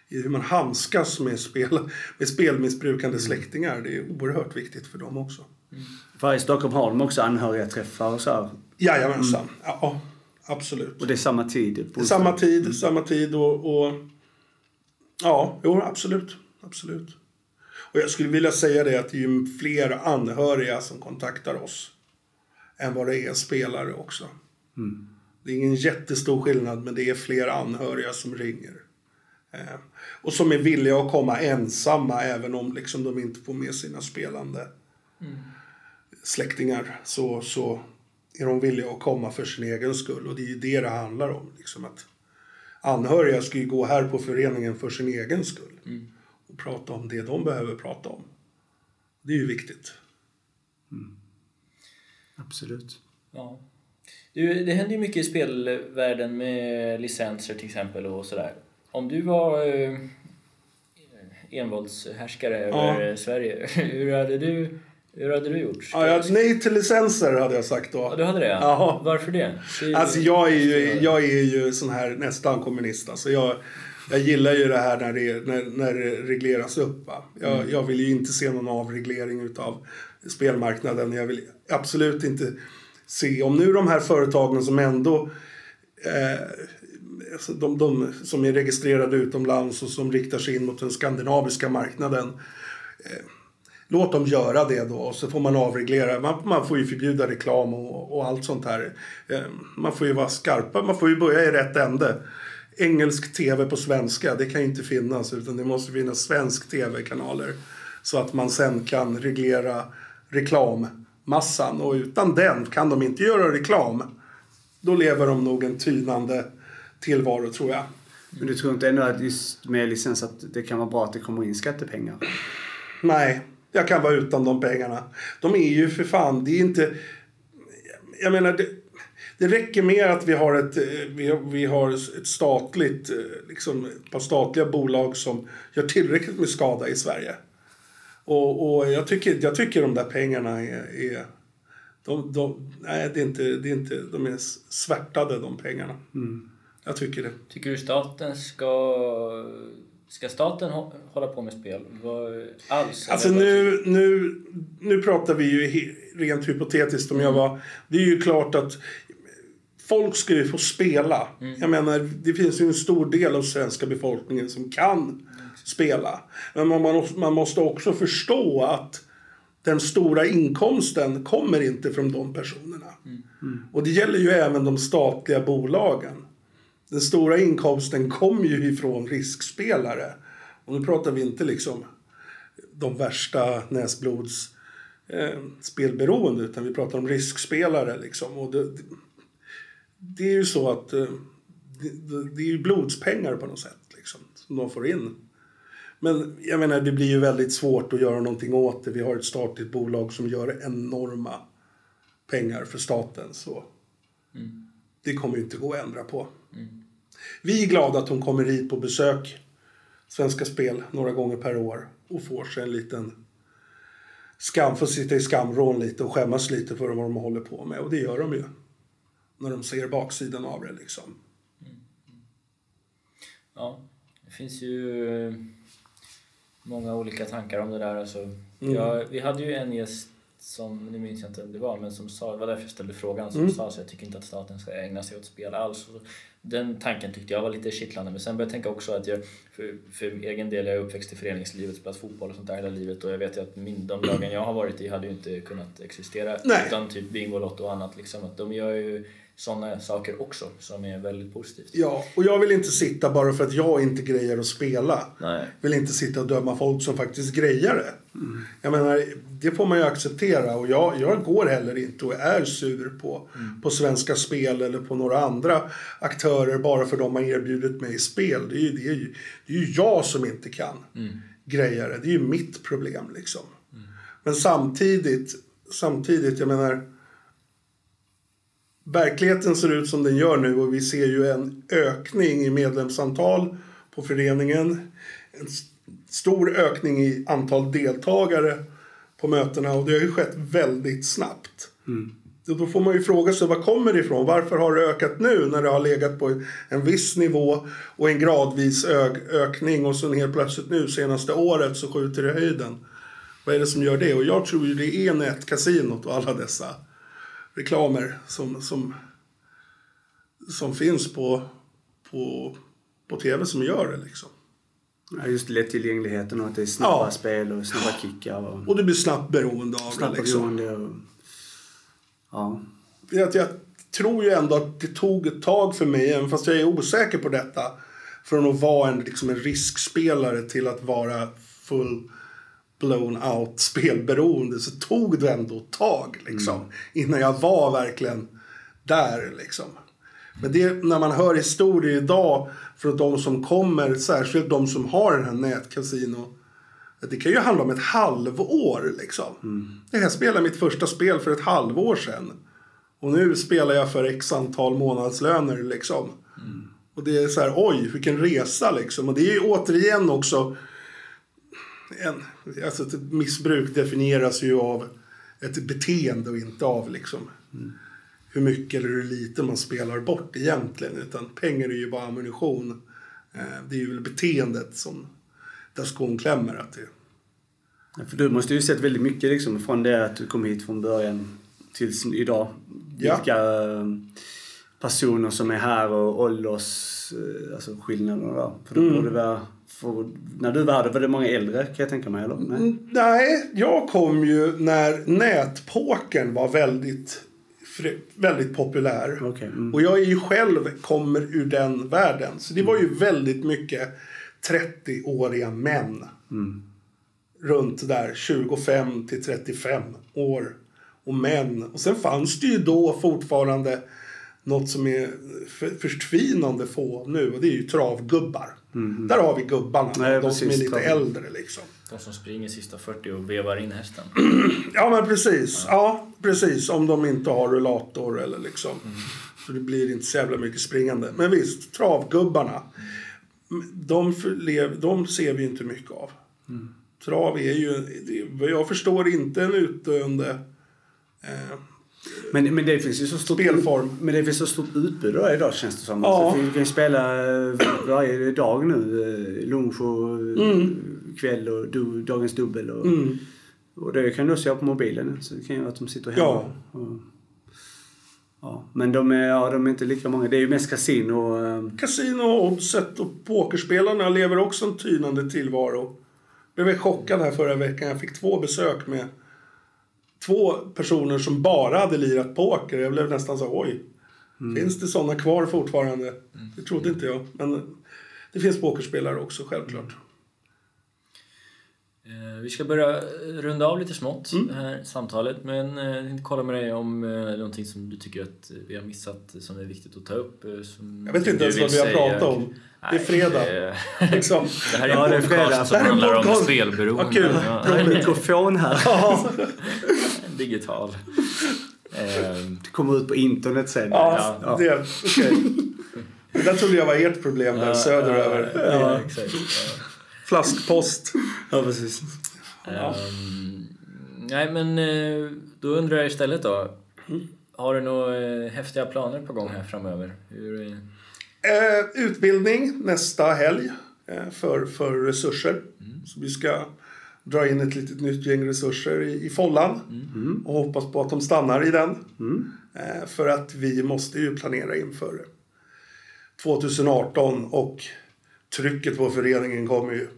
i hur man handskas med, spel, med spelmissbrukande släktingar. Det är oerhört viktigt för dem också. Mm. För i Stockholm har de också anhöriga träffar och så här? Jajamensan, mm. ja, absolut. Och det är samma tid? Samma tid, mm. samma tid och, och Ja, jo, absolut. absolut. Och jag skulle vilja säga det att det är fler anhöriga som kontaktar oss än vad det är spelare också. Mm. Det är ingen jättestor skillnad, men det är fler anhöriga som ringer. Eh, och som är villiga att komma ensamma även om liksom, de inte får med sina spelande mm. släktingar. Så, så är de villiga att komma för sin egen skull. Och det är ju det det handlar om. Liksom, att anhöriga ska ju gå här på föreningen för sin egen skull. Mm. Och prata om det de behöver prata om. Det är ju viktigt. Mm. Absolut. Ja. Du, det händer ju mycket i spelvärlden med licenser till exempel och sådär. Om du var eh, envåldshärskare över ja. Sverige, <laughs> hur hade du hur hade du gjort? Ja, jag, nej till licenser hade jag sagt då. Ja, du hade det? Ja. Varför det? det alltså jag är ju, jag är ju sån här nästan kommunist. Alltså jag, jag gillar ju det här när det, när, när det regleras upp. Va? Jag, mm. jag vill ju inte se någon avreglering utav spelmarknaden. Jag vill absolut inte se, om nu de här företagen som ändå eh, alltså de, de som är registrerade utomlands och som riktar sig in mot den skandinaviska marknaden. Eh, låt dem göra det då och så får man avreglera. Man, man får ju förbjuda reklam och, och allt sånt här. Eh, man får ju vara skarpa, man får ju börja i rätt ände. Engelsk tv på svenska, det kan ju inte finnas utan det måste finnas svensk tv-kanaler. Så att man sen kan reglera reklammassan och utan den kan de inte göra reklam. Då lever de nog en tynande tillvaro tror jag. Men du tror inte ändå att just med licens att det kan vara bra att det kommer in skattepengar? Nej, jag kan vara utan de pengarna. De är ju för fan, det är inte... Jag menar, det, det räcker med att vi har ett, vi, vi har ett statligt, liksom ett par statliga bolag som gör tillräckligt med skada i Sverige. Och, och jag, tycker, jag tycker de där pengarna är... är de, de, nej, det är inte, det är inte, de är svärtade de pengarna. Mm. Jag tycker det. Tycker du staten ska Ska staten hålla på med spel? Alls? Alltså nu, nu, nu pratar vi ju rent hypotetiskt om mm. jag var... Det är ju klart att folk ska ju få spela. Mm. Jag menar, det finns ju en stor del av svenska befolkningen som kan mm. spela. Men man, man måste också förstå att den stora inkomsten kommer inte från de personerna. Mm. Och det gäller ju även de statliga bolagen den stora inkomsten kommer ju ifrån riskspelare. Och nu pratar vi inte liksom de värsta näsblods eh, spelberoende utan vi pratar om riskspelare liksom. Och det, det är ju så att eh, det, det, är ju blodspengar på något sätt liksom, som de får in. Men jag menar, det blir ju väldigt svårt att göra någonting åt det. Vi har ett statligt bolag som gör enorma pengar för staten. Så mm. det kommer ju inte gå att ändra på. Mm. vi är glada att hon kommer hit på besök, Svenska Spel, några gånger per år och får sig en liten skam, får sitta i skamrån lite och skämmas lite för vad de håller på med. Och det gör de ju. När de ser baksidan av det liksom. Ja, det finns ju eh, många olika tankar om det där. Alltså, mm. jag, vi hade ju en gäst som, nu minns jag inte vem det var, men som sa, det var därför jag ställde frågan, som mm. sa så jag tycker inte att staten ska ägna sig åt spel alls. Den tanken tyckte jag var lite kittlande, men sen började jag tänka också att jag, för, för egen del, jag är uppväxt i föreningslivet, spelat fotboll och sånt där hela livet och jag vet ju att min, de lagen jag har varit i hade ju inte kunnat existera Nej. utan typ Bingolotto och annat liksom. Att de gör ju sådana saker också som är väldigt positivt. Ja, och jag vill inte sitta bara för att jag inte grejer att spela. Nej. Vill inte sitta och döma folk som faktiskt grejar det. Mm. Jag menar, det får man ju acceptera och jag, jag går heller inte och är sur på, mm. på Svenska Spel eller på några andra aktörer bara för att de har erbjudit mig spel. Det är ju, det är ju, det är ju jag som inte kan mm. greja det. Det är ju mitt problem liksom. Mm. Men samtidigt, samtidigt, jag menar verkligheten ser ut som den gör nu och vi ser ju en ökning i medlemsantal på föreningen. En stor ökning i antal deltagare på mötena och det har ju skett väldigt snabbt. Mm. Då får man ju fråga sig var kommer det ifrån? Varför har det ökat nu när det har legat på en viss nivå och en gradvis ökning och sen helt plötsligt nu senaste året så skjuter det höjden. Vad är det som gör det? Och jag tror ju det är nätkasinot och alla dessa reklamer som, som, som finns på, på, på tv som gör det. Liksom. Ja, just lättillgängligheten och att det är snabba ja. spel och snabba kickar. Och, och du blir snabbt beroende av snabbt det. Liksom. Och, ja. Jag, jag tror ju ändå att det tog ett tag för mig, även fast jag är osäker på detta, från att vara en, liksom en riskspelare till att vara full blown out spelberoende så tog det ändå ett tag liksom. Mm. Innan jag var verkligen där liksom. Men det, när man hör historier idag från de som kommer, särskilt de som har den här nätkasino. Det kan ju handla om ett halvår liksom. Mm. Jag spelade mitt första spel för ett halvår sedan. Och nu spelar jag för x antal månadslöner liksom. Mm. Och det är så här, oj vilken resa liksom. Och det är ju återigen också en, alltså ett missbruk definieras ju av ett beteende och inte av liksom mm. hur mycket eller hur lite man spelar bort egentligen. Utan pengar är ju bara ammunition. Eh, det är ju beteendet som där skon klämmer. Att det... Ja, för du måste ju sett väldigt mycket liksom från det att du kom hit från början tills idag. Ja. Vilka eh, personer som är här och ålders, eh, alltså skillnaderna där. För det mm. borde vara för när du var här var det många äldre kan jag tänka mig, eller? Nej, mm, Nej jag kom ju när nätpokern var väldigt, väldigt populär. Okay. Mm. Och jag är ju själv, kommer ur den världen. Så det var ju väldigt mycket 30-åriga män. Mm. Runt där 25 till 35 år. Och män. Och sen fanns det ju då fortfarande något som är förtvinande få nu och det är ju travgubbar. Mm. Där har vi gubbarna, Nej, de som är lite äldre liksom. De som springer sista 40 och vevar in hästen. <clears throat> ja men precis, ja. ja. precis. Om de inte har rullator eller liksom. Mm. Så det blir inte så jävla mycket springande. Men visst, travgubbarna. De, de ser vi inte mycket av. Mm. Trav är ju, vad jag förstår, inte en utdöende eh, men, men det finns ju så stort, spelform. Men det finns så stort utbud idag känns det som. Ja. Alltså, vi kan spela eh, varje dag nu. Eh, lunch och mm. kväll och du, dagens dubbel. Och, mm. och det kan du också göra på mobilen. Så det kan ju att de sitter hemma. Ja. Och, ja. Men de är, ja, de är inte lika många. Det är ju mest kasino. Eh. Kasino, oddset och pokerspelarna lever också en tynande tillvaro. Jag blev chockad här förra veckan. Jag fick två besök med två personer som bara hade lirat poker. Jag blev nästan så oj. Mm. Finns det sådana kvar fortfarande? Mm. Det trodde inte jag. Men det finns pokerspelare också, självklart. Eh, vi ska börja runda av lite smått mm. det här samtalet. Men jag tänkte kolla med dig om eh, någonting som du tycker att vi har missat som är viktigt att ta upp. Eh, som, jag vet inte ens vad vi har pratat om. Det är fredag. liksom. Det här är en ja, podcast som handlar om spelberoende. Vad kul. Ja. Jag har en mikrofon här. digital. det kommer ut på internet sen. Ja, ja. det. Okay. Det där trodde jag var ert problem där söderöver. Ja, ja, exakt. Flaskpost. Ja, precis. Ehm, nej, men eh, då undrar jag istället då. Har du några eh, häftiga planer på gång här framöver? Hur, eh, Eh, utbildning nästa helg eh, för, för resurser. Så vi ska dra in ett litet nytt gäng resurser i, i Follan. Och hoppas på att de stannar i den. Eh, för att vi måste ju planera inför 2018 och trycket på föreningen kommer ju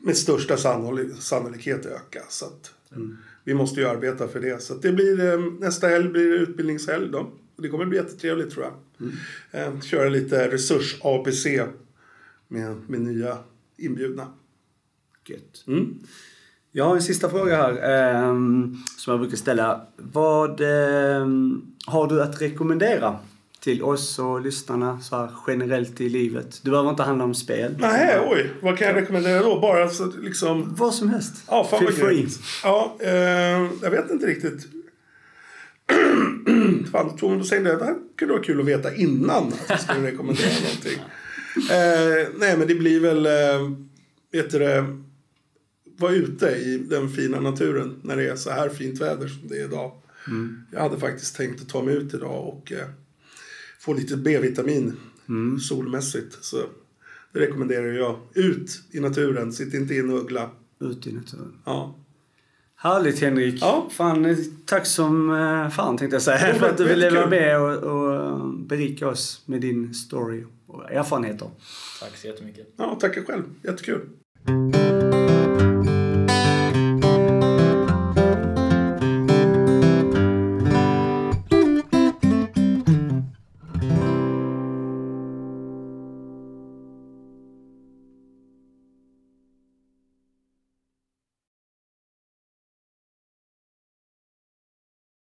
med största sannolik- sannolikhet öka. Så att, Vi måste ju arbeta för det. Så det blir, eh, nästa helg blir det utbildningshelg då. Det kommer bli jättetrevligt tror jag. Eh, köra lite resurs-ABC med, med nya inbjudna. Gött. Mm. Jag har en sista fråga här ehm, som jag brukar ställa. Vad ehm, har du att rekommendera till oss och lyssnarna så här generellt i livet? Det behöver inte handla om spel. Nej, oj. Vad kan jag rekommendera då? Bara så liksom... Vad som helst. Ja, fan Feel free. Ja, eh, jag vet inte riktigt. <clears throat> fan, Tom, säg det. Det här kunde vara kul att veta innan att jag skulle rekommendera <laughs> någonting. Eh, nej, men det blir väl... Eh, vet du det? Vara ute i den fina naturen när det är så här fint väder som det är idag. Jag hade faktiskt tänkt att ta mig ut idag och eh, få lite B-vitamin solmässigt. Så det rekommenderar jag. Ut i naturen, sitt inte i en uggla. Ut i naturen. Ja. Härligt Henrik. Ja. Fan, eh, tack som eh, fan tänkte jag säga. Det <laughs> För att du ville vara med och, och eh, berika oss med din story och erfarenheter. tack så jättemycket. ja, tackar själv. Jättekul.